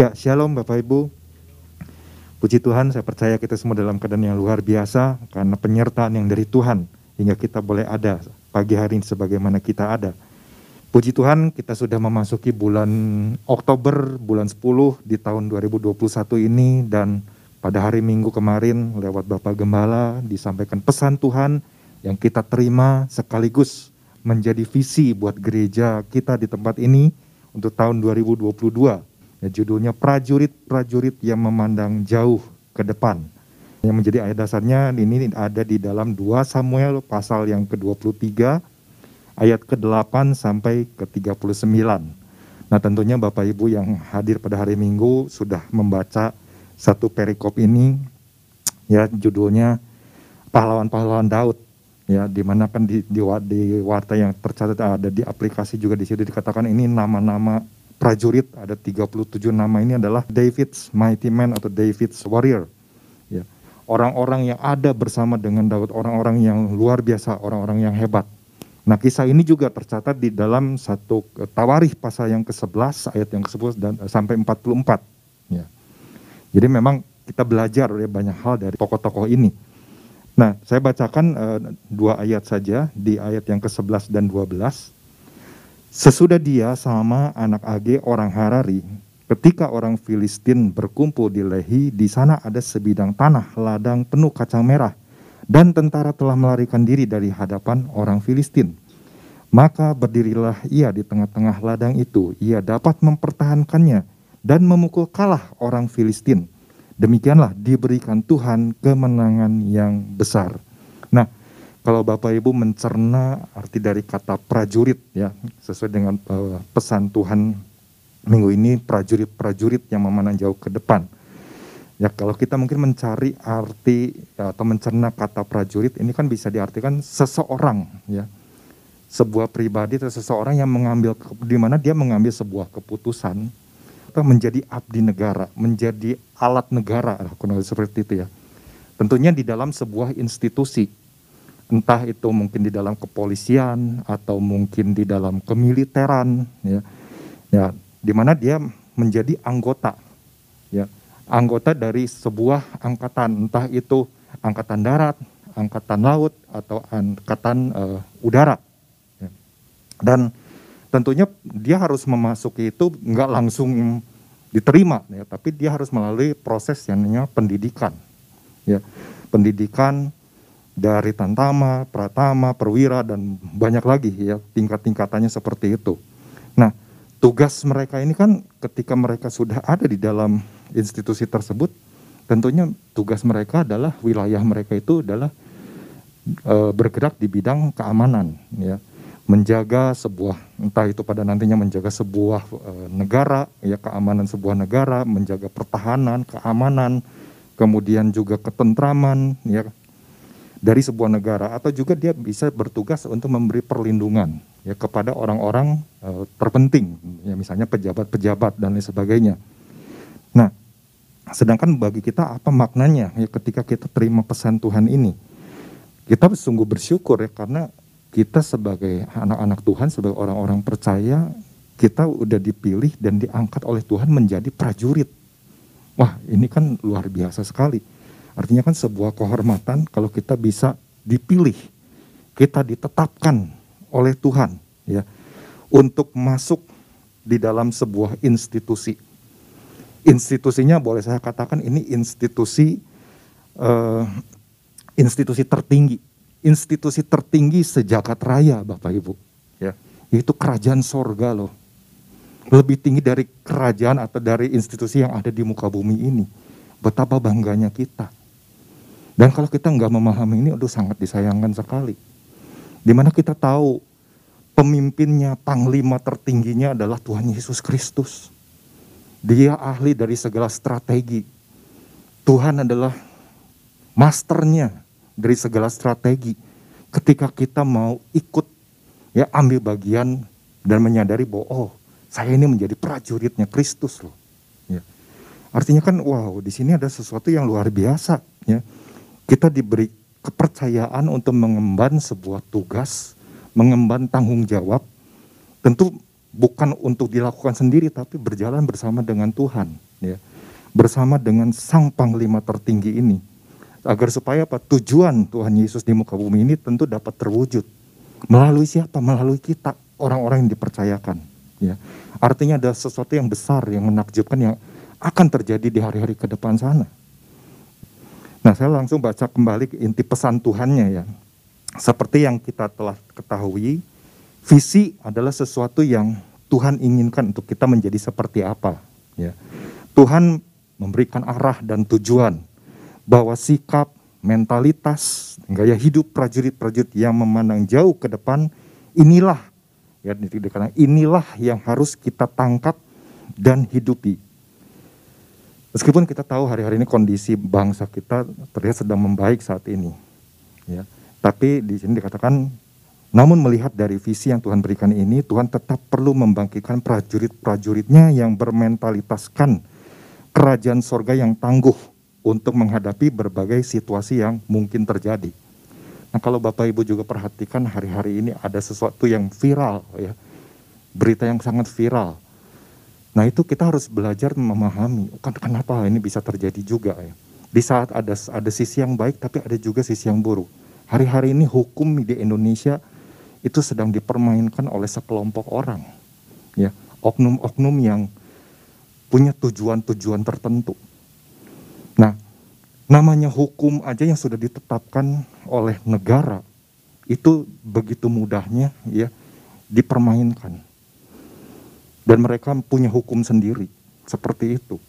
Ya, shalom Bapak Ibu. Puji Tuhan, saya percaya kita semua dalam keadaan yang luar biasa karena penyertaan yang dari Tuhan hingga kita boleh ada pagi hari ini sebagaimana kita ada. Puji Tuhan, kita sudah memasuki bulan Oktober, bulan 10 di tahun 2021 ini dan pada hari Minggu kemarin lewat Bapak Gembala disampaikan pesan Tuhan yang kita terima sekaligus menjadi visi buat gereja kita di tempat ini untuk tahun 2022 Ya, judulnya prajurit-prajurit yang memandang jauh ke depan. Yang menjadi ayat dasarnya ini ada di dalam 2 Samuel pasal yang ke-23 ayat ke-8 sampai ke-39. Nah tentunya Bapak Ibu yang hadir pada hari Minggu sudah membaca satu perikop ini ya judulnya pahlawan-pahlawan Daud ya di mana kan di, di, di warta yang tercatat ada di aplikasi juga di situ dikatakan ini nama-nama prajurit ada 37 nama ini adalah David's mighty man atau David's warrior. Ya. Orang-orang yang ada bersama dengan Daud, orang-orang yang luar biasa, orang-orang yang hebat. Nah kisah ini juga tercatat di dalam satu eh, tawarih pasal yang ke-11 ayat yang ke-11 dan eh, sampai 44. Ya. Jadi memang kita belajar ya banyak hal dari tokoh-tokoh ini. Nah saya bacakan uh, dua ayat saja di ayat yang ke-11 dan 12. Sesudah dia sama anak Age orang Harari, ketika orang Filistin berkumpul di Lehi, di sana ada sebidang tanah ladang penuh kacang merah, dan tentara telah melarikan diri dari hadapan orang Filistin. Maka berdirilah ia di tengah-tengah ladang itu, ia dapat mempertahankannya dan memukul kalah orang Filistin. Demikianlah diberikan Tuhan kemenangan yang besar. Kalau Bapak Ibu mencerna arti dari kata prajurit ya sesuai dengan uh, pesan Tuhan minggu ini prajurit-prajurit yang memandang jauh ke depan. Ya kalau kita mungkin mencari arti ya, atau mencerna kata prajurit ini kan bisa diartikan seseorang ya. Sebuah pribadi atau seseorang yang mengambil di mana dia mengambil sebuah keputusan atau menjadi abdi negara, menjadi alat negara, kurang seperti itu ya. Tentunya di dalam sebuah institusi entah itu mungkin di dalam kepolisian atau mungkin di dalam kemiliteran ya. Ya di mana dia menjadi anggota ya. Anggota dari sebuah angkatan entah itu angkatan darat angkatan laut atau angkatan uh, udara ya. dan tentunya dia harus memasuki itu nggak langsung diterima ya tapi dia harus melalui proses yang namanya pendidikan ya. Pendidikan dari Tantama, Pratama, Perwira dan banyak lagi ya tingkat-tingkatannya seperti itu. Nah, tugas mereka ini kan ketika mereka sudah ada di dalam institusi tersebut, tentunya tugas mereka adalah wilayah mereka itu adalah e, bergerak di bidang keamanan ya. Menjaga sebuah entah itu pada nantinya menjaga sebuah e, negara ya keamanan sebuah negara, menjaga pertahanan, keamanan, kemudian juga ketentraman ya dari sebuah negara atau juga dia bisa bertugas untuk memberi perlindungan ya kepada orang-orang uh, terpenting ya misalnya pejabat-pejabat dan lain sebagainya. Nah, sedangkan bagi kita apa maknanya ya ketika kita terima pesan Tuhan ini? Kita sungguh bersyukur ya karena kita sebagai anak-anak Tuhan sebagai orang-orang percaya kita udah dipilih dan diangkat oleh Tuhan menjadi prajurit. Wah, ini kan luar biasa sekali Artinya kan sebuah kehormatan kalau kita bisa dipilih, kita ditetapkan oleh Tuhan ya untuk masuk di dalam sebuah institusi. Institusinya boleh saya katakan ini institusi uh, institusi tertinggi, institusi tertinggi sejagat raya Bapak Ibu, ya. Itu kerajaan sorga loh. Lebih tinggi dari kerajaan atau dari institusi yang ada di muka bumi ini. Betapa bangganya kita. Dan kalau kita nggak memahami ini, aduh sangat disayangkan sekali. Di mana kita tahu pemimpinnya, panglima tertingginya adalah Tuhan Yesus Kristus. Dia ahli dari segala strategi. Tuhan adalah masternya dari segala strategi. Ketika kita mau ikut, ya ambil bagian dan menyadari bahwa oh saya ini menjadi prajuritnya Kristus loh. Ya. Artinya kan wow di sini ada sesuatu yang luar biasa. Ya kita diberi kepercayaan untuk mengemban sebuah tugas, mengemban tanggung jawab. Tentu bukan untuk dilakukan sendiri tapi berjalan bersama dengan Tuhan ya. Bersama dengan sang panglima tertinggi ini. Agar supaya apa? Tujuan Tuhan Yesus di muka bumi ini tentu dapat terwujud. Melalui siapa? Melalui kita orang-orang yang dipercayakan ya. Artinya ada sesuatu yang besar yang menakjubkan yang akan terjadi di hari-hari ke depan sana nah saya langsung baca kembali inti pesan Tuhannya ya seperti yang kita telah ketahui Visi adalah sesuatu yang Tuhan inginkan untuk kita menjadi seperti apa. Ya. Tuhan memberikan arah dan tujuan bahwa sikap, mentalitas, gaya hidup prajurit-prajurit yang memandang jauh ke depan inilah ya inilah yang harus kita tangkap dan hidupi. Meskipun kita tahu hari-hari ini kondisi bangsa kita terlihat sedang membaik saat ini, ya, tapi di sini dikatakan namun melihat dari visi yang Tuhan berikan ini, Tuhan tetap perlu membangkitkan prajurit-prajuritnya yang bermentalitaskan kerajaan sorga yang tangguh untuk menghadapi berbagai situasi yang mungkin terjadi. Nah kalau Bapak Ibu juga perhatikan hari-hari ini ada sesuatu yang viral ya, berita yang sangat viral. Nah itu kita harus belajar memahami, kan kenapa ini bisa terjadi juga ya. Di saat ada ada sisi yang baik tapi ada juga sisi yang buruk. Hari-hari ini hukum di Indonesia itu sedang dipermainkan oleh sekelompok orang, ya oknum-oknum yang punya tujuan-tujuan tertentu. Nah, namanya hukum aja yang sudah ditetapkan oleh negara itu begitu mudahnya ya dipermainkan. Dan mereka punya hukum sendiri seperti itu.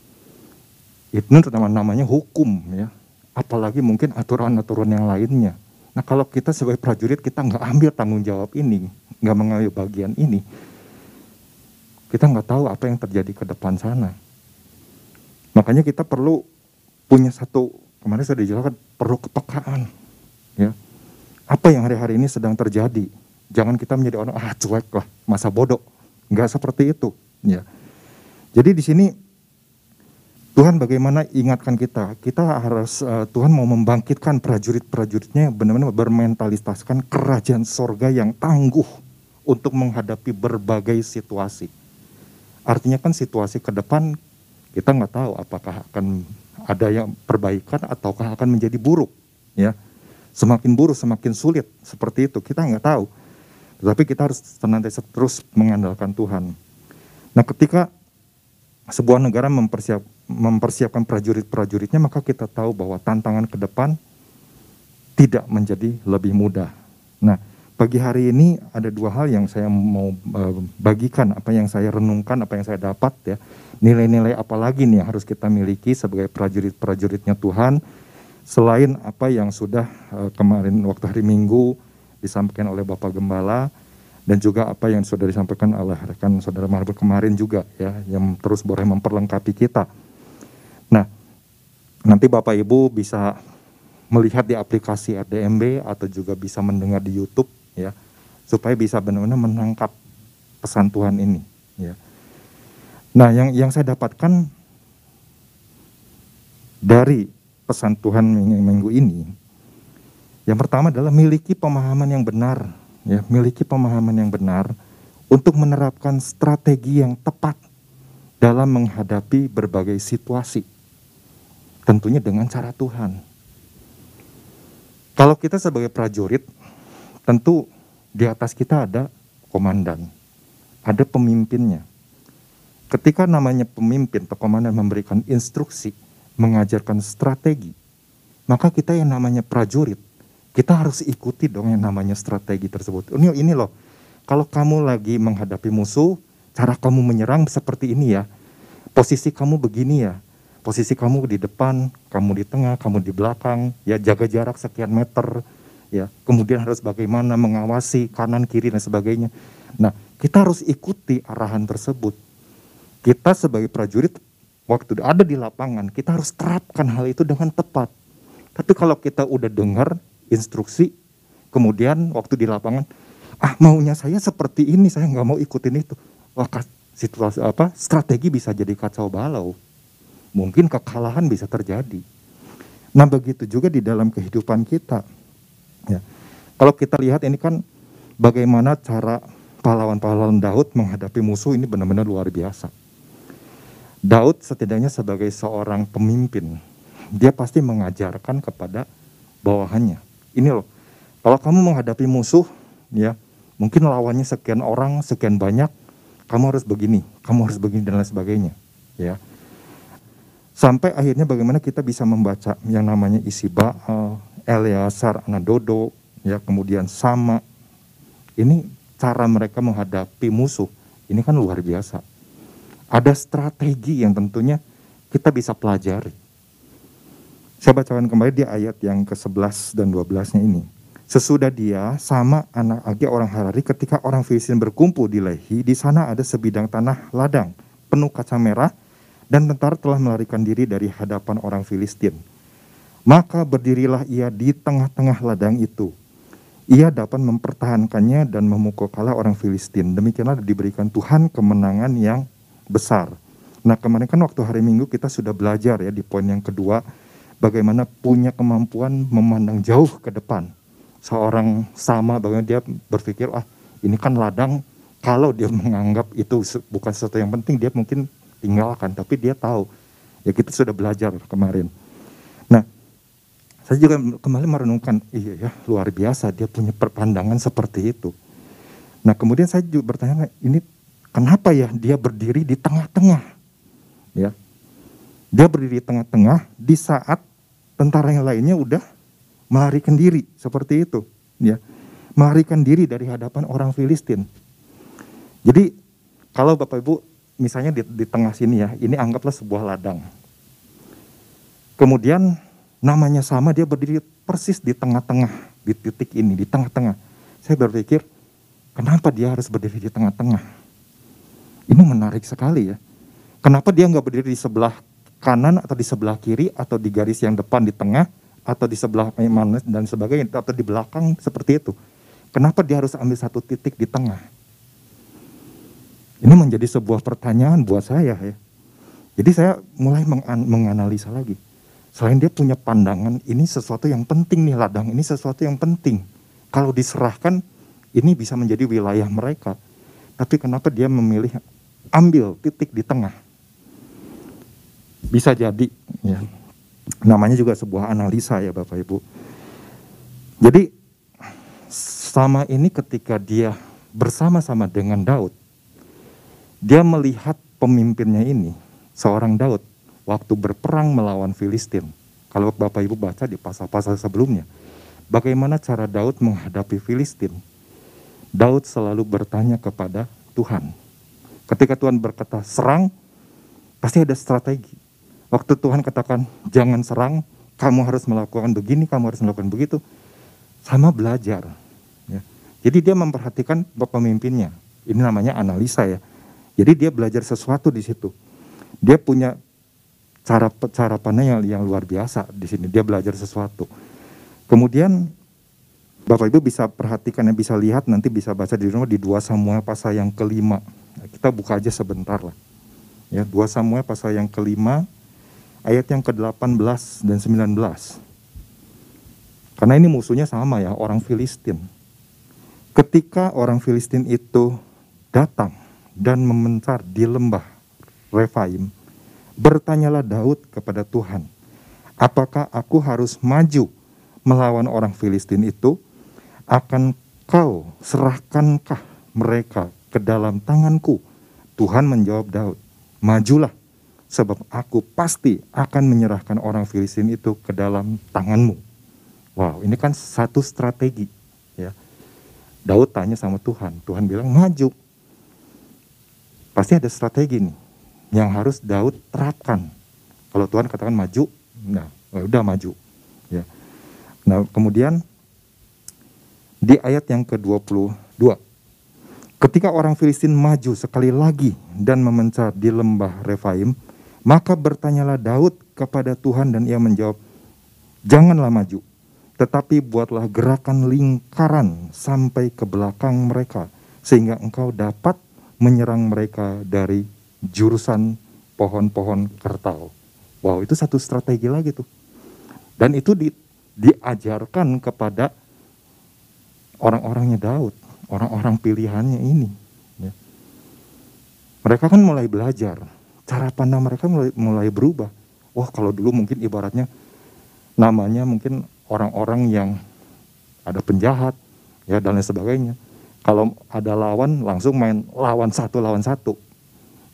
Itu namanya hukum ya. Apalagi mungkin aturan-aturan yang lainnya Nah kalau kita sebagai prajurit kita nggak ambil tanggung jawab ini, nggak mengambil bagian ini, kita nggak tahu apa yang terjadi ke depan sana. Makanya kita perlu punya satu kemarin sudah dijelaskan perlu kepekaan, ya. Apa yang hari-hari ini sedang terjadi? Jangan kita menjadi orang ah cuek lah, masa bodoh. Nggak seperti itu, ya. Jadi di sini Tuhan bagaimana ingatkan kita, kita harus uh, Tuhan mau membangkitkan prajurit-prajuritnya benar-benar bermentalitaskan kerajaan sorga yang tangguh untuk menghadapi berbagai situasi. Artinya kan situasi ke depan kita nggak tahu apakah akan ada yang perbaikan ataukah akan menjadi buruk, ya. Semakin buruk semakin sulit seperti itu kita nggak tahu. Tetapi kita harus senantiasa terus mengandalkan Tuhan. Nah ketika sebuah negara mempersiap, mempersiapkan prajurit-prajuritnya, maka kita tahu bahwa tantangan ke depan tidak menjadi lebih mudah. Nah, pagi hari ini ada dua hal yang saya mau uh, bagikan, apa yang saya renungkan, apa yang saya dapat ya. Nilai-nilai apa lagi nih yang harus kita miliki sebagai prajurit-prajuritnya Tuhan selain apa yang sudah uh, kemarin waktu hari Minggu disampaikan oleh Bapak Gembala dan juga apa yang sudah disampaikan oleh rekan saudara Marbut kemarin juga ya yang terus boleh memperlengkapi kita. Nah, nanti Bapak Ibu bisa melihat di aplikasi RDMB atau juga bisa mendengar di YouTube ya supaya bisa benar-benar menangkap pesan Tuhan ini ya. Nah, yang yang saya dapatkan dari pesan Tuhan minggu ini yang pertama adalah miliki pemahaman yang benar ya miliki pemahaman yang benar untuk menerapkan strategi yang tepat dalam menghadapi berbagai situasi. Tentunya dengan cara Tuhan. Kalau kita sebagai prajurit, tentu di atas kita ada komandan, ada pemimpinnya. Ketika namanya pemimpin atau komandan memberikan instruksi, mengajarkan strategi, maka kita yang namanya prajurit kita harus ikuti dong yang namanya strategi tersebut. Ini ini loh, kalau kamu lagi menghadapi musuh, cara kamu menyerang seperti ini ya. Posisi kamu begini ya. Posisi kamu di depan, kamu di tengah, kamu di belakang, ya jaga jarak sekian meter, ya. Kemudian harus bagaimana mengawasi kanan kiri dan sebagainya. Nah, kita harus ikuti arahan tersebut. Kita sebagai prajurit waktu ada di lapangan, kita harus terapkan hal itu dengan tepat. Tapi kalau kita udah dengar, instruksi, kemudian waktu di lapangan, ah maunya saya seperti ini, saya nggak mau ikutin itu. Wah, situasi apa? Strategi bisa jadi kacau balau. Mungkin kekalahan bisa terjadi. Nah, begitu juga di dalam kehidupan kita. Ya. Kalau kita lihat ini kan bagaimana cara pahlawan-pahlawan Daud menghadapi musuh ini benar-benar luar biasa. Daud setidaknya sebagai seorang pemimpin, dia pasti mengajarkan kepada bawahannya. Ini loh, kalau kamu menghadapi musuh, ya mungkin lawannya sekian orang, sekian banyak, kamu harus begini, kamu harus begini dan lain sebagainya, ya. Sampai akhirnya bagaimana kita bisa membaca yang namanya isi Baal, Eleazar, Anadodo, ya kemudian sama. Ini cara mereka menghadapi musuh. Ini kan luar biasa. Ada strategi yang tentunya kita bisa pelajari. Saya bacakan kembali di ayat yang ke-11 dan 12-nya ini. Sesudah dia sama anak Agi orang Harari ketika orang Filistin berkumpul di Lehi, di sana ada sebidang tanah ladang penuh kaca merah dan tentara telah melarikan diri dari hadapan orang Filistin. Maka berdirilah ia di tengah-tengah ladang itu. Ia dapat mempertahankannya dan memukul kalah orang Filistin. Demikianlah diberikan Tuhan kemenangan yang besar. Nah kemarin kan waktu hari Minggu kita sudah belajar ya di poin yang kedua bagaimana punya kemampuan memandang jauh ke depan. Seorang sama bagaimana dia berpikir ah ini kan ladang kalau dia menganggap itu bukan sesuatu yang penting dia mungkin tinggalkan tapi dia tahu ya kita sudah belajar kemarin. Nah saya juga kembali merenungkan iya ya luar biasa dia punya perpandangan seperti itu. Nah kemudian saya juga bertanya ini Kenapa ya dia berdiri di tengah-tengah? Ya. Dia berdiri di tengah-tengah di saat tentara yang lainnya udah melarikan diri seperti itu, ya. Melarikan diri dari hadapan orang Filistin. Jadi kalau Bapak Ibu misalnya di, di tengah sini ya, ini anggaplah sebuah ladang. Kemudian namanya sama dia berdiri persis di tengah-tengah, di titik ini, di tengah-tengah. Saya berpikir, kenapa dia harus berdiri di tengah-tengah? Ini menarik sekali ya. Kenapa dia nggak berdiri di sebelah kanan atau di sebelah kiri atau di garis yang depan di tengah atau di sebelah mana dan sebagainya atau di belakang seperti itu. Kenapa dia harus ambil satu titik di tengah? Ini menjadi sebuah pertanyaan buat saya ya. Jadi saya mulai menganalisa lagi. Selain dia punya pandangan, ini sesuatu yang penting nih ladang, ini sesuatu yang penting. Kalau diserahkan, ini bisa menjadi wilayah mereka. Tapi kenapa dia memilih ambil titik di tengah? Bisa jadi, ya. Namanya juga sebuah analisa ya Bapak Ibu. Jadi sama ini ketika dia bersama-sama dengan Daud, dia melihat pemimpinnya ini, seorang Daud, waktu berperang melawan Filistin. Kalau Bapak Ibu baca di pasal-pasal sebelumnya, bagaimana cara Daud menghadapi Filistin Daud selalu bertanya kepada Tuhan. Ketika Tuhan berkata serang, pasti ada strategi. Waktu Tuhan katakan jangan serang, kamu harus melakukan begini, kamu harus melakukan begitu. Sama belajar. Ya. Jadi dia memperhatikan pemimpinnya. Ini namanya analisa ya. Jadi dia belajar sesuatu di situ. Dia punya cara cara pandang yang, yang luar biasa di sini. Dia belajar sesuatu. Kemudian Bapak Ibu bisa perhatikan dan bisa lihat nanti bisa baca di rumah di 2 Samuel pasal yang kelima. Kita buka aja sebentar lah. Ya, 2 Samuel pasal yang kelima ayat yang ke-18 dan 19. Karena ini musuhnya sama ya, orang Filistin. Ketika orang Filistin itu datang dan memencar di lembah Refaim, bertanyalah Daud kepada Tuhan, apakah aku harus maju melawan orang Filistin itu akan kau serahkankah mereka ke dalam tanganku? Tuhan menjawab Daud, majulah, sebab aku pasti akan menyerahkan orang Filistin itu ke dalam tanganmu. Wow, ini kan satu strategi. ya. Daud tanya sama Tuhan, Tuhan bilang maju. Pasti ada strategi nih yang harus Daud terapkan. Kalau Tuhan katakan maju, nah ya udah maju. Ya. Nah kemudian di ayat yang ke-22. Ketika orang Filistin maju sekali lagi dan memencar di lembah Refaim, maka bertanyalah Daud kepada Tuhan dan ia menjawab, Janganlah maju, tetapi buatlah gerakan lingkaran sampai ke belakang mereka, sehingga engkau dapat menyerang mereka dari jurusan pohon-pohon kertal. Wow, itu satu strategi lagi tuh. Dan itu di, diajarkan kepada orang-orangnya Daud, orang-orang pilihannya ini. Ya. Mereka kan mulai belajar, cara pandang mereka mulai, mulai berubah. Wah kalau dulu mungkin ibaratnya namanya mungkin orang-orang yang ada penjahat ya dan lain sebagainya. Kalau ada lawan langsung main lawan satu lawan satu,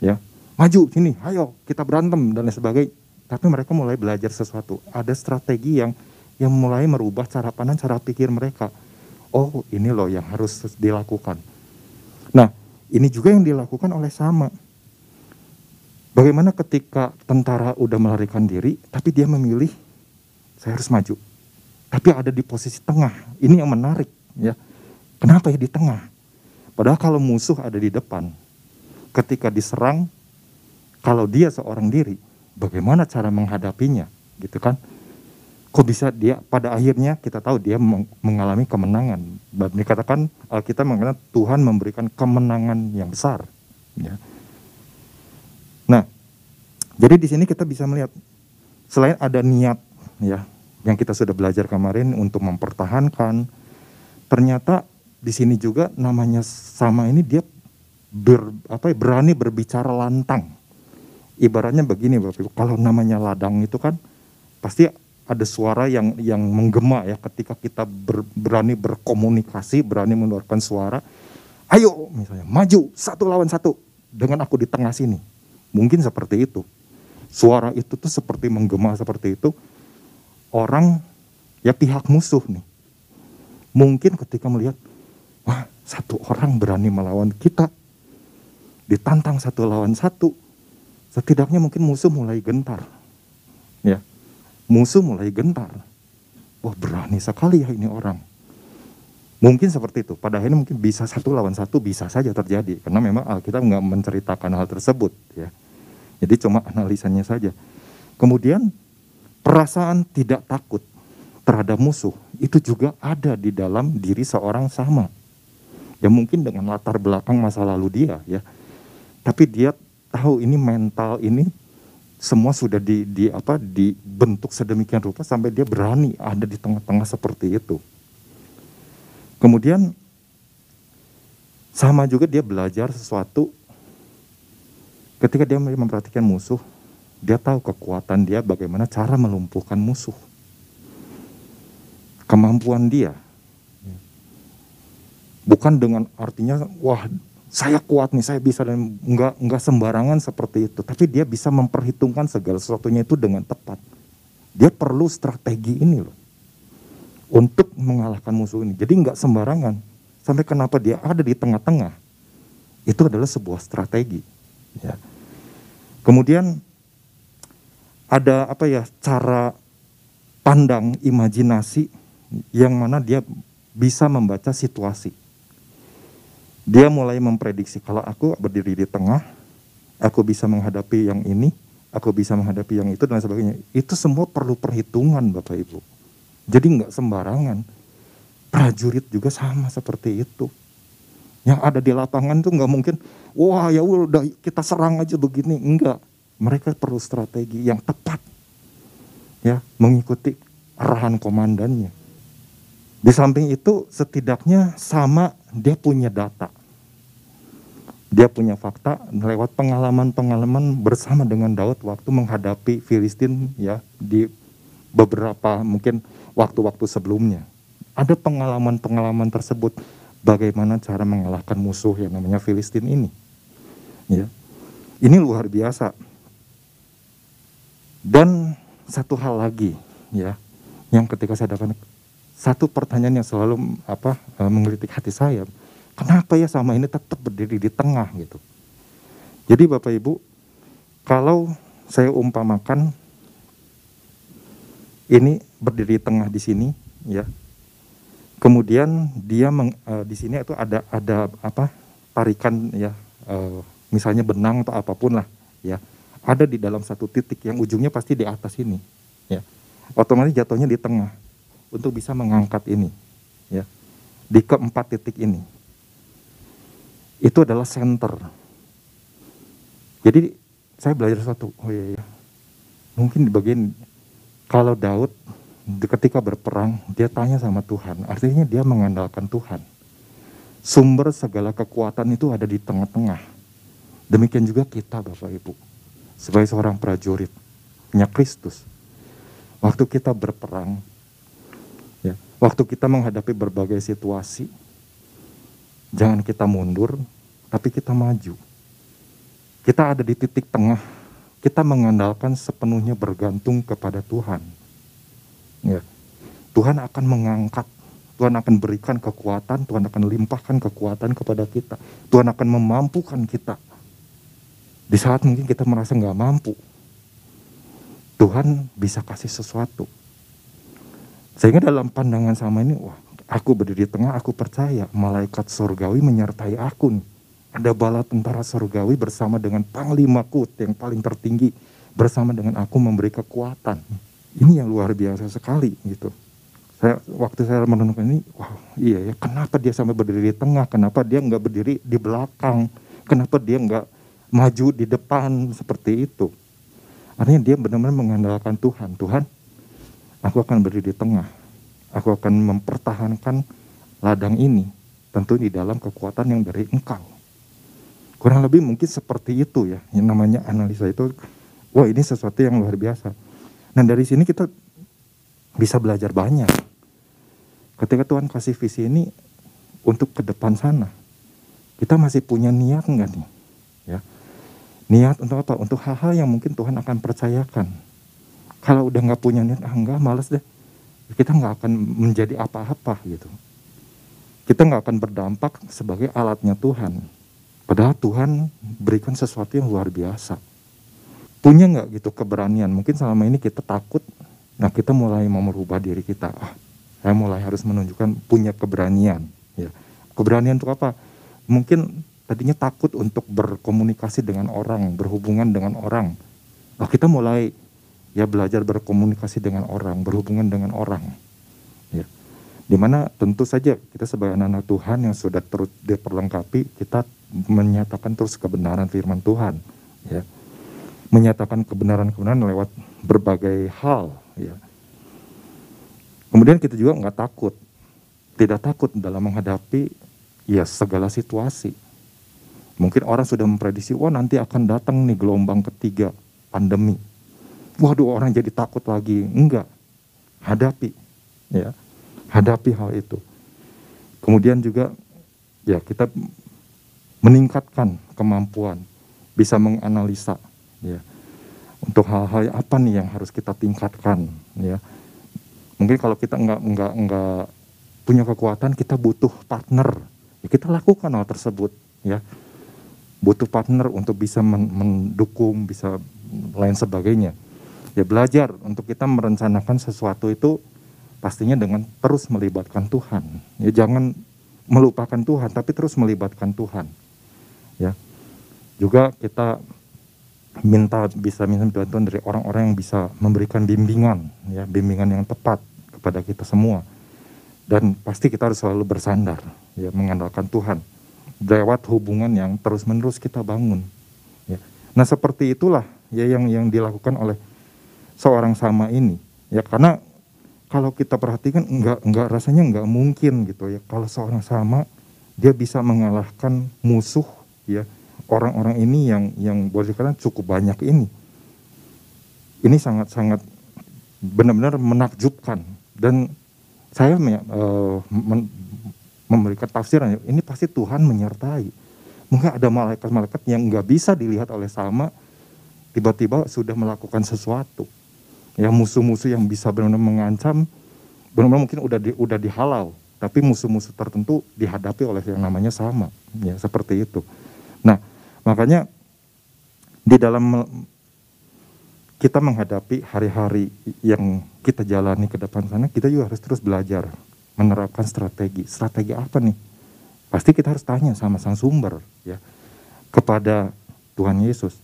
ya maju sini, ayo kita berantem dan lain sebagainya. Tapi mereka mulai belajar sesuatu. Ada strategi yang yang mulai merubah cara pandang, cara pikir mereka. Oh, ini loh yang harus dilakukan. Nah, ini juga yang dilakukan oleh sama. Bagaimana ketika tentara udah melarikan diri, tapi dia memilih saya harus maju. Tapi ada di posisi tengah. Ini yang menarik, ya. Kenapa ya di tengah? Padahal kalau musuh ada di depan, ketika diserang, kalau dia seorang diri, bagaimana cara menghadapinya, gitu kan? kok bisa dia pada akhirnya kita tahu dia mengalami kemenangan. Dan dikatakan kita mengatakan Tuhan memberikan kemenangan yang besar. Ya. Nah, jadi di sini kita bisa melihat selain ada niat ya yang kita sudah belajar kemarin untuk mempertahankan, ternyata di sini juga namanya sama ini dia ber, apa ya, berani berbicara lantang. Ibaratnya begini Bapak Ibu, kalau namanya ladang itu kan pasti ada suara yang yang menggema ya ketika kita ber, berani berkomunikasi, berani mengeluarkan suara. Ayo misalnya maju satu lawan satu dengan aku di tengah sini. Mungkin seperti itu. Suara itu tuh seperti menggema seperti itu. Orang ya pihak musuh nih. Mungkin ketika melihat wah satu orang berani melawan kita ditantang satu lawan satu setidaknya mungkin musuh mulai gentar ya musuh mulai gentar. Wah berani sekali ya ini orang. Mungkin seperti itu. Pada akhirnya mungkin bisa satu lawan satu bisa saja terjadi. Karena memang Alkitab nggak menceritakan hal tersebut. ya. Jadi cuma analisanya saja. Kemudian perasaan tidak takut terhadap musuh itu juga ada di dalam diri seorang sama. Ya mungkin dengan latar belakang masa lalu dia ya. Tapi dia tahu ini mental ini semua sudah di, di apa dibentuk sedemikian rupa sampai dia berani ada di tengah-tengah seperti itu. Kemudian sama juga dia belajar sesuatu ketika dia memperhatikan musuh, dia tahu kekuatan dia bagaimana cara melumpuhkan musuh. Kemampuan dia bukan dengan artinya wah saya kuat nih, saya bisa dan nggak nggak sembarangan seperti itu. Tapi dia bisa memperhitungkan segala sesuatunya itu dengan tepat. Dia perlu strategi ini loh untuk mengalahkan musuh ini. Jadi nggak sembarangan. Sampai kenapa dia ada di tengah-tengah? Itu adalah sebuah strategi. Ya. Kemudian ada apa ya cara pandang imajinasi yang mana dia bisa membaca situasi dia mulai memprediksi kalau aku berdiri di tengah, aku bisa menghadapi yang ini, aku bisa menghadapi yang itu dan sebagainya. Itu semua perlu perhitungan Bapak Ibu. Jadi nggak sembarangan. Prajurit juga sama seperti itu. Yang ada di lapangan tuh nggak mungkin, wah ya udah kita serang aja begini. Enggak. Mereka perlu strategi yang tepat. Ya, mengikuti arahan komandannya. Di samping itu setidaknya sama dia punya data. Dia punya fakta lewat pengalaman-pengalaman bersama dengan Daud waktu menghadapi Filistin ya di beberapa mungkin waktu-waktu sebelumnya. Ada pengalaman-pengalaman tersebut bagaimana cara mengalahkan musuh yang namanya Filistin ini. Ya. Ini luar biasa. Dan satu hal lagi ya yang ketika saya dapat satu pertanyaan yang selalu apa eh, mengkritik hati saya Kenapa ya sama ini tetap berdiri di tengah gitu. Jadi Bapak Ibu, kalau saya umpamakan ini berdiri di tengah di sini ya. Kemudian dia meng, uh, di sini itu ada ada apa? tarikan ya uh, misalnya benang atau apa pun lah ya. Ada di dalam satu titik yang ujungnya pasti di atas ini ya. Otomatis jatuhnya di tengah untuk bisa mengangkat ini ya. Di keempat titik ini itu adalah center. Jadi saya belajar satu, oh iya, iya. mungkin di bagian kalau Daud ketika berperang dia tanya sama Tuhan, artinya dia mengandalkan Tuhan. Sumber segala kekuatan itu ada di tengah-tengah. Demikian juga kita Bapak Ibu. Sebagai seorang prajurit, punya Kristus. Waktu kita berperang, ya, waktu kita menghadapi berbagai situasi, jangan kita mundur, tapi kita maju. Kita ada di titik tengah, kita mengandalkan sepenuhnya bergantung kepada Tuhan. Ya. Tuhan akan mengangkat Tuhan akan berikan kekuatan, Tuhan akan limpahkan kekuatan kepada kita. Tuhan akan memampukan kita. Di saat mungkin kita merasa nggak mampu, Tuhan bisa kasih sesuatu. Sehingga dalam pandangan sama ini, wah aku berdiri di tengah, aku percaya malaikat surgawi menyertai aku nih. Ada bala tentara surgawi bersama dengan panglima kut yang paling tertinggi bersama dengan aku memberi kekuatan. Ini yang luar biasa sekali gitu. Saya waktu saya menentukan ini wow iya ya kenapa dia sampai berdiri di tengah? Kenapa dia nggak berdiri di belakang? Kenapa dia nggak maju di depan? Seperti itu. Artinya dia benar-benar mengandalkan Tuhan. Tuhan aku akan berdiri di tengah. Aku akan mempertahankan ladang ini tentu di dalam kekuatan yang dari engkau. Kurang lebih mungkin seperti itu ya yang namanya analisa itu. Wah ini sesuatu yang luar biasa nah dari sini kita bisa belajar banyak. Ketika Tuhan kasih visi ini untuk ke depan sana, kita masih punya niat enggak nih? Ya. Niat untuk apa? Untuk hal-hal yang mungkin Tuhan akan percayakan. Kalau udah nggak punya niat, ah enggak, males deh. Kita nggak akan menjadi apa-apa gitu. Kita nggak akan berdampak sebagai alatnya Tuhan. Padahal Tuhan berikan sesuatu yang luar biasa. Punya nggak gitu keberanian? Mungkin selama ini kita takut Nah kita mulai mau merubah diri kita. Ah, saya mulai harus menunjukkan punya keberanian. Ya. Keberanian untuk apa? Mungkin tadinya takut untuk berkomunikasi dengan orang, berhubungan dengan orang. Nah, kita mulai ya belajar berkomunikasi dengan orang, berhubungan dengan orang. Ya. Di mana tentu saja kita sebagai anak-anak Tuhan yang sudah terus diperlengkapi, kita menyatakan terus kebenaran firman Tuhan. Ya. Menyatakan kebenaran-kebenaran lewat berbagai hal ya. Kemudian kita juga nggak takut, tidak takut dalam menghadapi ya segala situasi. Mungkin orang sudah memprediksi, wah nanti akan datang nih gelombang ketiga pandemi. Waduh orang jadi takut lagi. Enggak, hadapi, ya, hadapi hal itu. Kemudian juga ya kita meningkatkan kemampuan, bisa menganalisa, ya. Untuk hal-hal apa nih yang harus kita tingkatkan ya? Mungkin kalau kita nggak nggak nggak punya kekuatan kita butuh partner. Ya kita lakukan hal tersebut ya. Butuh partner untuk bisa mendukung bisa lain sebagainya. Ya belajar untuk kita merencanakan sesuatu itu pastinya dengan terus melibatkan Tuhan. Ya jangan melupakan Tuhan tapi terus melibatkan Tuhan ya. Juga kita minta bisa minta bantuan dari orang-orang yang bisa memberikan bimbingan ya bimbingan yang tepat kepada kita semua. Dan pasti kita harus selalu bersandar ya mengandalkan Tuhan lewat hubungan yang terus-menerus kita bangun ya. Nah seperti itulah ya yang yang dilakukan oleh seorang sama ini ya. Karena kalau kita perhatikan enggak enggak rasanya enggak mungkin gitu ya. Kalau seorang sama dia bisa mengalahkan musuh ya orang-orang ini yang yang boleh dikatakan cukup banyak ini. Ini sangat-sangat benar-benar menakjubkan. Dan saya uh, men, memberikan tafsiran ini pasti Tuhan menyertai. Mungkin ada malaikat-malaikat yang nggak bisa dilihat oleh sama tiba-tiba sudah melakukan sesuatu. Ya musuh-musuh yang bisa benar-benar mengancam benar-benar mungkin udah di, udah dihalau tapi musuh-musuh tertentu dihadapi oleh yang namanya sama ya seperti itu. Nah Makanya di dalam kita menghadapi hari-hari yang kita jalani ke depan sana, kita juga harus terus belajar menerapkan strategi. Strategi apa nih? Pasti kita harus tanya sama sang sumber ya kepada Tuhan Yesus.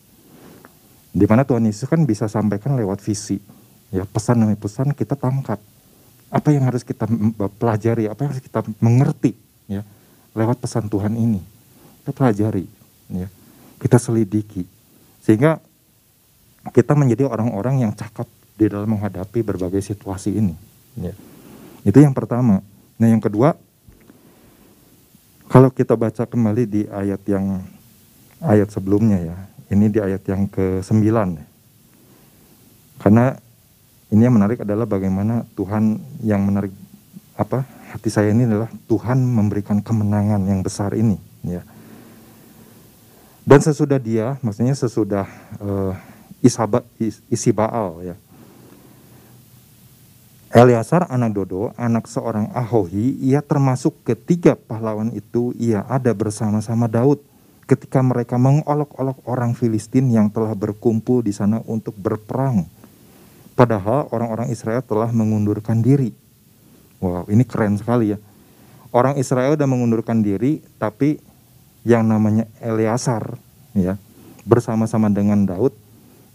Di mana Tuhan Yesus kan bisa sampaikan lewat visi. Ya, pesan demi pesan kita tangkap. Apa yang harus kita pelajari, apa yang harus kita mengerti ya lewat pesan Tuhan ini. Kita pelajari ya kita selidiki sehingga kita menjadi orang-orang yang cakap di dalam menghadapi berbagai situasi ini. Ya. Itu yang pertama. Nah yang kedua, Kalau kita baca kembali di ayat yang ayat sebelumnya ya, ini di ayat yang ke-9. Karena ini yang menarik adalah bagaimana Tuhan yang menarik apa hati saya ini adalah Tuhan memberikan kemenangan yang besar ini ya. Dan sesudah dia, maksudnya sesudah uh, Isaba, Is, Isibaal ya. Eliasar anak Dodo, anak seorang Ahohi, ia termasuk ketiga pahlawan itu, ia ada bersama-sama Daud ketika mereka mengolok-olok orang Filistin yang telah berkumpul di sana untuk berperang. Padahal orang-orang Israel telah mengundurkan diri. Wow, ini keren sekali ya. Orang Israel sudah mengundurkan diri, tapi yang namanya Eleazar ya bersama-sama dengan Daud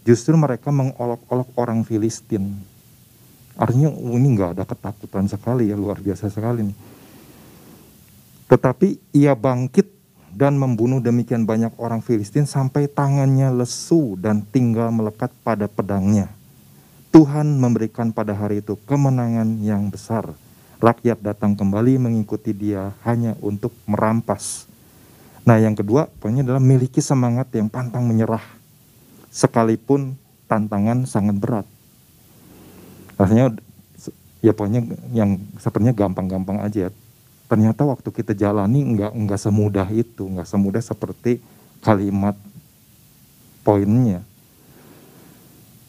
justru mereka mengolok-olok orang Filistin artinya oh, ini nggak ada ketakutan sekali ya luar biasa sekali nih tetapi ia bangkit dan membunuh demikian banyak orang Filistin sampai tangannya lesu dan tinggal melekat pada pedangnya. Tuhan memberikan pada hari itu kemenangan yang besar. Rakyat datang kembali mengikuti dia hanya untuk merampas Nah yang kedua pokoknya adalah miliki semangat yang pantang menyerah. Sekalipun tantangan sangat berat. Rasanya ya pokoknya yang sepertinya gampang-gampang aja. Ternyata waktu kita jalani nggak nggak semudah itu, nggak semudah seperti kalimat poinnya.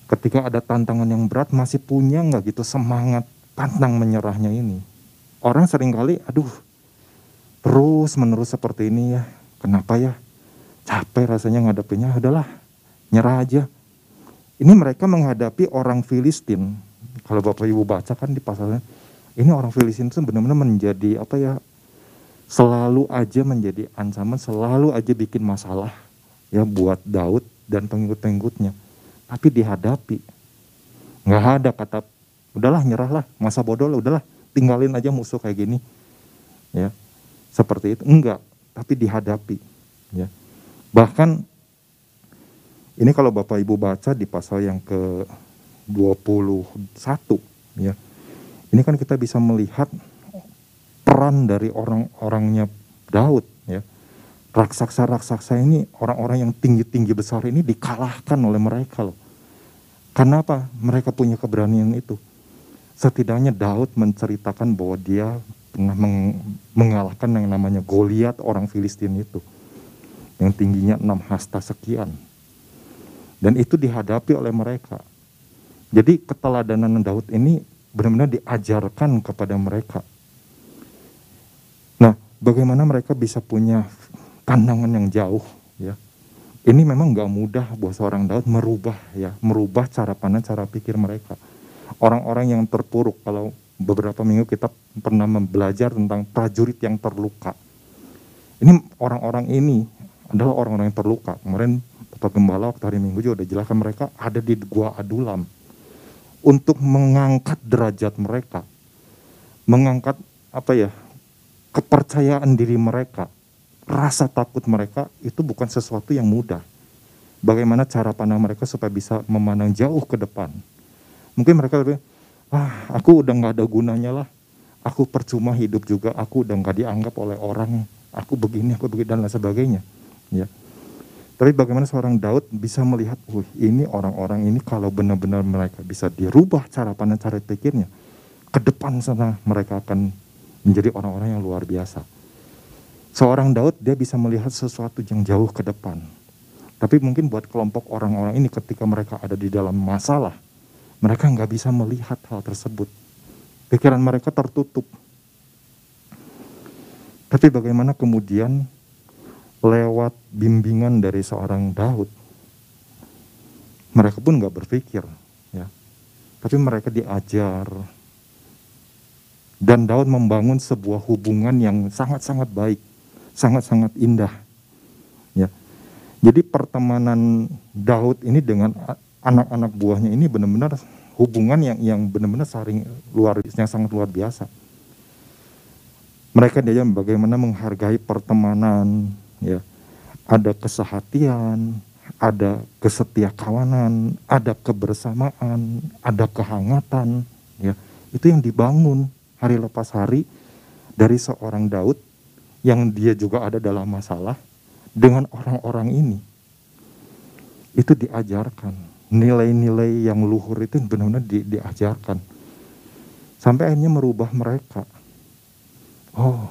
Ketika ada tantangan yang berat masih punya nggak gitu semangat pantang menyerahnya ini. Orang sering kali, aduh, terus menerus seperti ini ya, Kenapa ya? Capek rasanya ngadepinnya, adalah nyerah aja. Ini mereka menghadapi orang Filistin. Kalau Bapak Ibu baca kan di pasalnya, ini orang Filistin itu benar-benar menjadi apa ya? Selalu aja menjadi ancaman, selalu aja bikin masalah ya buat Daud dan pengikut-pengikutnya. Tapi dihadapi. Nggak ada kata, udahlah nyerahlah, masa bodoh lah, udahlah tinggalin aja musuh kayak gini. Ya, seperti itu. Enggak, tapi dihadapi. Ya. Bahkan ini kalau Bapak Ibu baca di pasal yang ke 21 ya. Ini kan kita bisa melihat peran dari orang-orangnya Daud ya. Raksasa-raksasa ini orang-orang yang tinggi-tinggi besar ini dikalahkan oleh mereka loh. Karena apa? Mereka punya keberanian itu. Setidaknya Daud menceritakan bahwa dia pernah meng, mengalahkan yang namanya Goliat orang Filistin itu. Yang tingginya enam hasta sekian. Dan itu dihadapi oleh mereka. Jadi keteladanan Daud ini benar-benar diajarkan kepada mereka. Nah bagaimana mereka bisa punya pandangan yang jauh ya? Ini memang nggak mudah buat seorang Daud merubah ya. Merubah cara pandang cara pikir mereka. Orang-orang yang terpuruk kalau beberapa minggu kita pernah belajar tentang prajurit yang terluka. Ini orang-orang ini adalah orang-orang yang terluka. Kemarin Bapak Gembala waktu hari Minggu juga sudah jelaskan mereka ada di Gua Adulam. Untuk mengangkat derajat mereka. Mengangkat apa ya, kepercayaan diri mereka. Rasa takut mereka itu bukan sesuatu yang mudah. Bagaimana cara pandang mereka supaya bisa memandang jauh ke depan. Mungkin mereka lebih, ah aku udah nggak ada gunanya lah. Aku percuma hidup juga aku udah nggak dianggap oleh orang aku begini aku begini dan lain sebagainya ya. Tapi bagaimana seorang Daud bisa melihat wih ini orang-orang ini kalau benar-benar mereka bisa dirubah cara pandang cara pikirnya ke depan sana mereka akan menjadi orang-orang yang luar biasa. Seorang Daud dia bisa melihat sesuatu yang jauh ke depan. Tapi mungkin buat kelompok orang-orang ini ketika mereka ada di dalam masalah mereka nggak bisa melihat hal tersebut. Pikiran mereka tertutup. Tapi bagaimana kemudian lewat bimbingan dari seorang Daud, mereka pun nggak berpikir, ya. Tapi mereka diajar, dan Daud membangun sebuah hubungan yang sangat-sangat baik, sangat-sangat indah. Ya. Jadi pertemanan Daud ini dengan anak-anak buahnya ini benar-benar hubungan yang yang benar-benar saling luar yang sangat luar biasa. Mereka dia bagaimana menghargai pertemanan, ya, ada kesehatian, ada kesetia kawanan, ada kebersamaan, ada kehangatan, ya, itu yang dibangun hari lepas hari dari seorang Daud yang dia juga ada dalam masalah dengan orang-orang ini. Itu diajarkan nilai-nilai yang luhur itu benar-benar di, diajarkan. Sampai akhirnya merubah mereka. Oh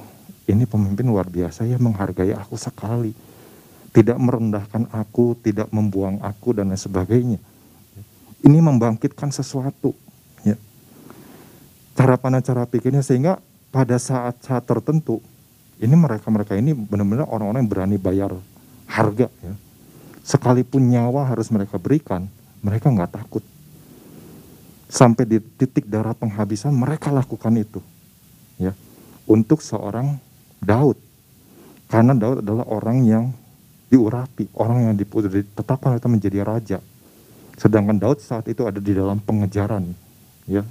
ini pemimpin luar biasa ya menghargai aku sekali. Tidak merendahkan aku tidak membuang aku dan lain sebagainya. Ini membangkitkan sesuatu ya. Cara pandang cara pikirnya sehingga pada saat-saat tertentu ini mereka-mereka ini benar-benar orang-orang yang berani bayar harga ya. Sekalipun nyawa harus mereka berikan, mereka nggak takut. Sampai di titik darah penghabisan mereka lakukan itu, ya, untuk seorang Daud. Karena Daud adalah orang yang diurapi, orang yang ditetapkan itu menjadi raja. Sedangkan Daud saat itu ada di dalam pengejaran, ya,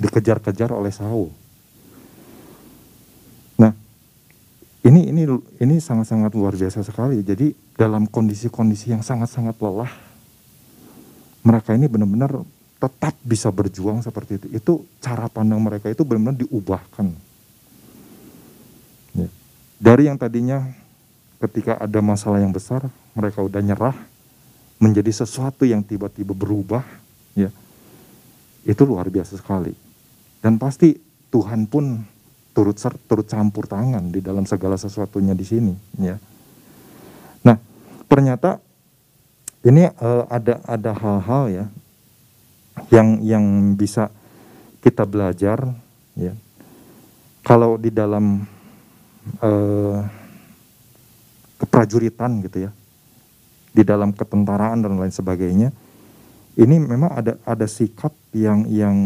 dikejar-kejar oleh Saul. ini ini ini sangat-sangat luar biasa sekali. Jadi dalam kondisi-kondisi yang sangat-sangat lelah, mereka ini benar-benar tetap bisa berjuang seperti itu. Itu cara pandang mereka itu benar-benar diubahkan. Ya. Dari yang tadinya ketika ada masalah yang besar, mereka udah nyerah menjadi sesuatu yang tiba-tiba berubah, ya. Itu luar biasa sekali. Dan pasti Tuhan pun turut ser, turut campur tangan di dalam segala sesuatunya di sini ya. Nah, ternyata ini uh, ada ada hal-hal ya yang yang bisa kita belajar ya. Kalau di dalam uh, keprajuritan gitu ya. Di dalam ketentaraan dan lain sebagainya. Ini memang ada ada sikap yang yang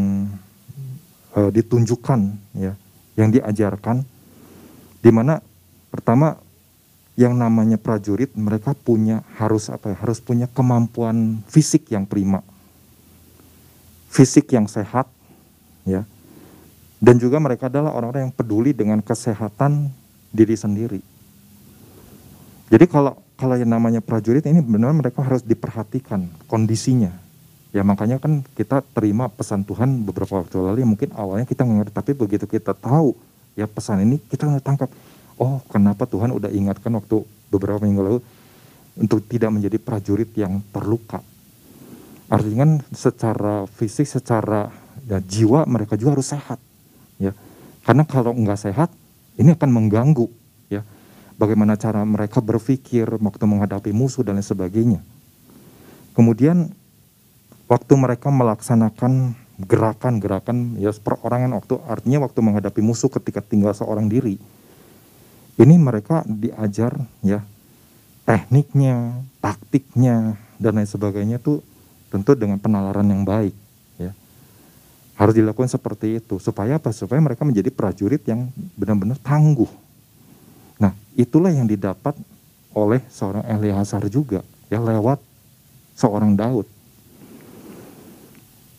uh, ditunjukkan ya yang diajarkan di mana pertama yang namanya prajurit mereka punya harus apa ya? Harus punya kemampuan fisik yang prima. Fisik yang sehat ya. Dan juga mereka adalah orang-orang yang peduli dengan kesehatan diri sendiri. Jadi kalau kalau yang namanya prajurit ini benar mereka harus diperhatikan kondisinya. Ya makanya kan kita terima pesan Tuhan beberapa waktu lalu mungkin awalnya kita ngerti tapi begitu kita tahu ya pesan ini kita tangkap. Oh kenapa Tuhan udah ingatkan waktu beberapa minggu lalu untuk tidak menjadi prajurit yang terluka. Artinya kan secara fisik, secara ya, jiwa mereka juga harus sehat. Ya, karena kalau nggak sehat ini akan mengganggu. Ya, bagaimana cara mereka berpikir waktu menghadapi musuh dan lain sebagainya. Kemudian waktu mereka melaksanakan gerakan-gerakan ya perorangan waktu artinya waktu menghadapi musuh ketika tinggal seorang diri ini mereka diajar ya tekniknya taktiknya dan lain sebagainya tuh tentu dengan penalaran yang baik ya. Harus dilakukan seperti itu supaya apa? Supaya mereka menjadi prajurit yang benar-benar tangguh. Nah itulah yang didapat oleh seorang Eleazar juga ya lewat seorang Daud.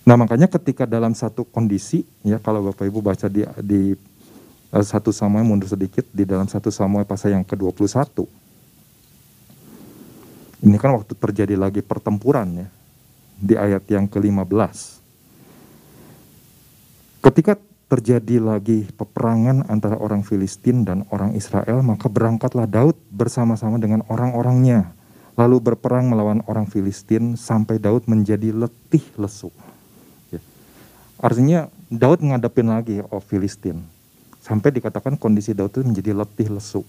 Nah makanya ketika dalam satu kondisi ya kalau Bapak Ibu baca di, di satu Samuel mundur sedikit di dalam satu Samuel pasal yang ke-21 ini kan waktu terjadi lagi pertempuran ya di ayat yang ke-15 ketika terjadi lagi peperangan antara orang Filistin dan orang Israel maka berangkatlah Daud bersama-sama dengan orang-orangnya. Lalu berperang melawan orang Filistin sampai Daud menjadi letih lesu. Artinya Daud ngadepin lagi oh Filistin. Sampai dikatakan kondisi Daud itu menjadi letih lesu.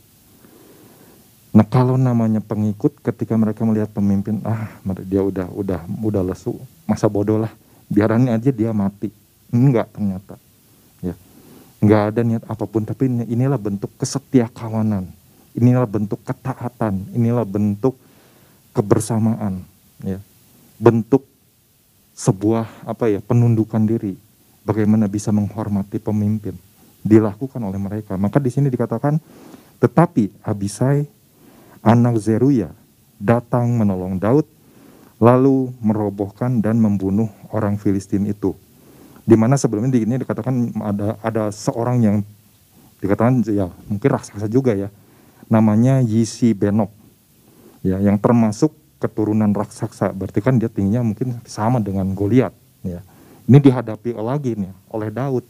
Nah kalau namanya pengikut ketika mereka melihat pemimpin ah dia udah udah udah lesu masa bodoh lah. Biarannya aja dia mati. Enggak ternyata. Ya. Enggak ada niat apa pun tapi inilah bentuk kesetia kawanan inilah bentuk ketaatan. Inilah bentuk kebersamaan. Ya. Bentuk sebuah apa ya penundukan diri. Bagaimana bisa menghormati pemimpin dilakukan oleh mereka. Maka di sini dikatakan tetapi Abisai anak Zeruya datang menolong Daud lalu merobohkan dan membunuh orang Filistin itu. Di mana sebelumnya di ini dikatakan ada ada seorang yang dikatakan ya mungkin raksasa juga ya namanya Yisi Benob ya yang termasuk keturunan raksasa. Berarti kan dia tingginya mungkin sama dengan Goliat ya. Ini dihadapi lagi nih oleh Daud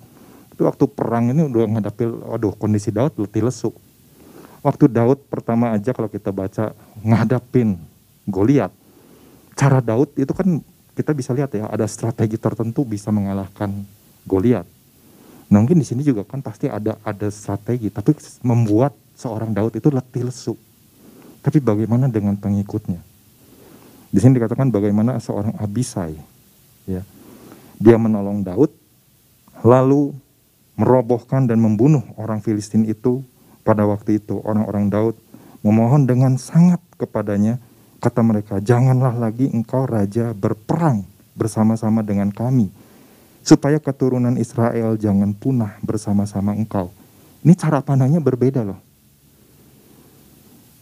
itu waktu perang ini udah menghadapi aduh kondisi Daud letih lesu waktu Daud pertama aja kalau kita baca ngadapin Goliat, cara Daud itu kan kita bisa lihat ya ada strategi tertentu bisa mengalahkan Goliat. Nah mungkin di sini juga kan pasti ada ada strategi, tapi membuat seorang Daud itu letih lesu. Tapi bagaimana dengan pengikutnya? Di sini dikatakan bagaimana seorang Abisai, ya, dia menolong Daud, lalu merobohkan dan membunuh orang Filistin itu pada waktu itu orang-orang Daud memohon dengan sangat kepadanya, kata mereka, "Janganlah lagi engkau raja berperang bersama-sama dengan kami, supaya keturunan Israel jangan punah bersama-sama engkau." Ini cara pandangnya berbeda loh.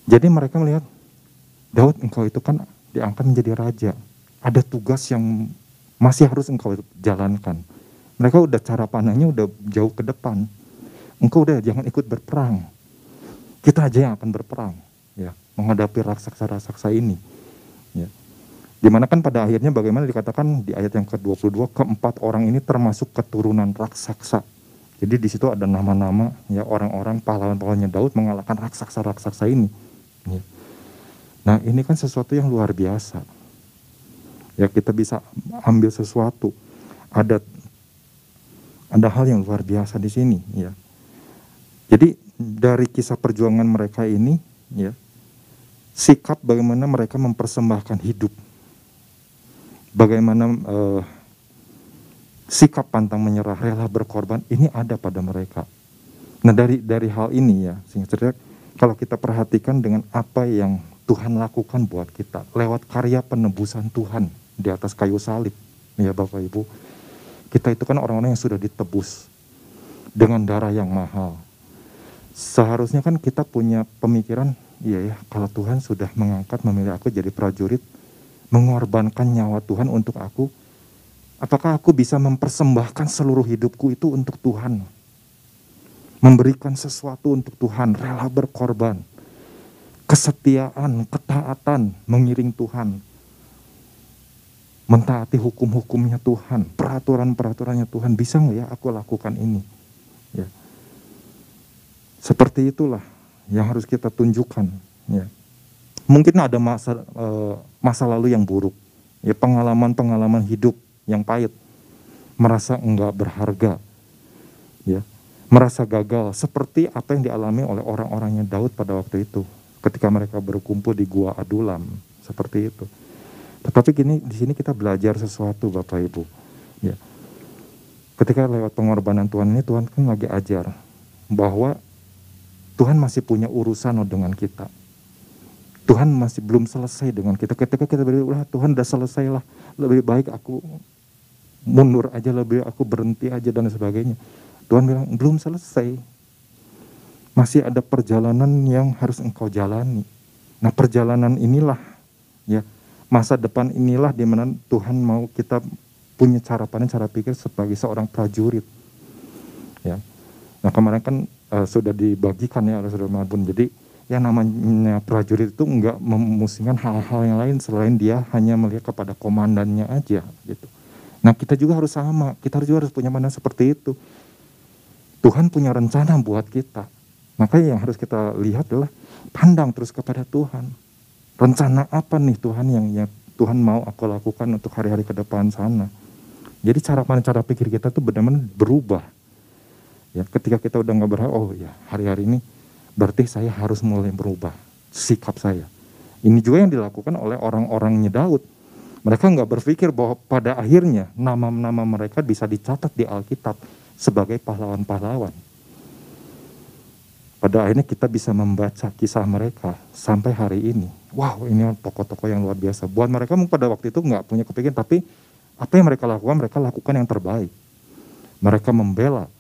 Jadi mereka melihat Daud engkau itu kan diangkat menjadi raja. Ada tugas yang masih harus engkau jalankan. Mereka udah cara pandangnya udah jauh ke depan. Engkau udah jangan ikut berperang. Kita aja yang akan berperang ya menghadapi raksasa-raksasa ini ya. Di mana kan pada akhirnya bagaimana dikatakan di ayat yang ke-22 keempat orang ini termasuk keturunan raksasa. Jadi di situ ada nama-nama ya orang-orang pahlawan-pahlawannya Daud mengalahkan raksasa-raksasa ini ya. nah ini kan sesuatu yang luar biasa. Ya kita bisa ambil sesuatu. Ada ada hal yang luar biasa di sini ya. Jadi dari kisah perjuangan mereka ini ya sikap bagaimana mereka mempersembahkan hidup. Bagaimana uh, sikap pantang menyerah rela berkorban ini ada pada mereka. Nah dari dari hal ini ya sehingga cerita kalau kita perhatikan dengan apa yang Tuhan lakukan buat kita lewat karya penebusan Tuhan di atas kayu salib ya Bapak Ibu kita itu kan orang-orang yang sudah ditebus dengan darah yang mahal seharusnya kan kita punya pemikiran, iya ya, kalau Tuhan sudah mengangkat memilih aku jadi prajurit, mengorbankan nyawa Tuhan untuk aku, apakah aku bisa mempersembahkan seluruh hidupku itu untuk Tuhan? Memberikan sesuatu untuk Tuhan, rela berkorban, kesetiaan, ketaatan, mengiring Tuhan, mentaati hukum-hukumnya Tuhan, peraturan-peraturannya Tuhan, bisa nggak ya aku lakukan ini? Ya seperti itulah yang harus kita tunjukkan. Ya. Mungkin ada masa uh, masa lalu yang buruk, ya pengalaman-pengalaman hidup yang pahit, merasa enggak berharga, ya, merasa gagal, seperti apa yang dialami oleh orang-orangnya Daud pada waktu itu, ketika mereka berkumpul di gua Adulam, seperti itu. Tetapi kini di sini kita belajar sesuatu, Bapak Ibu. Ya. Ketika lewat pengorbanan Tuhan ini, Tuhan kan lagi ajar bahwa Tuhan masih punya urusan dengan kita. Tuhan masih belum selesai dengan kita. Ketika kita berdoa, Tuhan sudah selesai lah. Lebih baik aku mundur aja, lebih aku berhenti aja dan sebagainya. Tuhan bilang, belum selesai. Masih ada perjalanan yang harus engkau jalani. Nah perjalanan inilah, ya masa depan inilah di mana Tuhan mau kita punya cara pandang, cara pikir sebagai seorang prajurit. Ya. Nah kemarin kan uh, sudah dibagikan ya oleh saudara Marbun. Jadi yang namanya prajurit itu enggak memusingkan hal-hal yang lain selain dia hanya melihat kepada komandannya aja gitu. Nah kita juga harus sama, kita juga harus punya mana seperti itu. Tuhan punya rencana buat kita. Maka yang harus kita lihat adalah pandang terus kepada Tuhan. Rencana apa nih Tuhan yang ya, Tuhan mau aku lakukan untuk hari-hari ke depan sana. Jadi cara cara pikir kita tuh benar-benar berubah Ya, ketika kita udah nggak berharap, oh ya hari-hari ini berarti saya harus mulai berubah sikap saya. Ini juga yang dilakukan oleh orang-orangnya Daud. Mereka nggak berpikir bahwa pada akhirnya nama-nama mereka bisa dicatat di Alkitab sebagai pahlawan-pahlawan. Pada akhirnya kita bisa membaca kisah mereka sampai hari ini. Wow, ini tokoh-tokoh yang luar biasa. Buat mereka pada waktu itu nggak punya kepikiran, tapi apa yang mereka lakukan, mereka lakukan yang terbaik. Mereka membela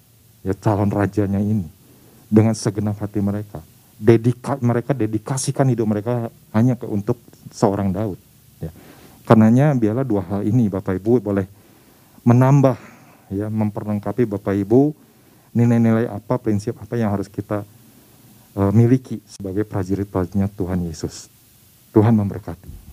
ya calon rajanya ini dengan segenap hati mereka. Dedika, mereka dedikasikan hidup mereka hanya ke, untuk seorang Daud. Ya. Karenanya biarlah dua hal ini Bapak Ibu boleh menambah ya memperlengkapi Bapak Ibu nilai-nilai apa prinsip apa yang harus kita miliki sebagai prajurit-prajuritnya Tuhan Yesus. Tuhan memberkati.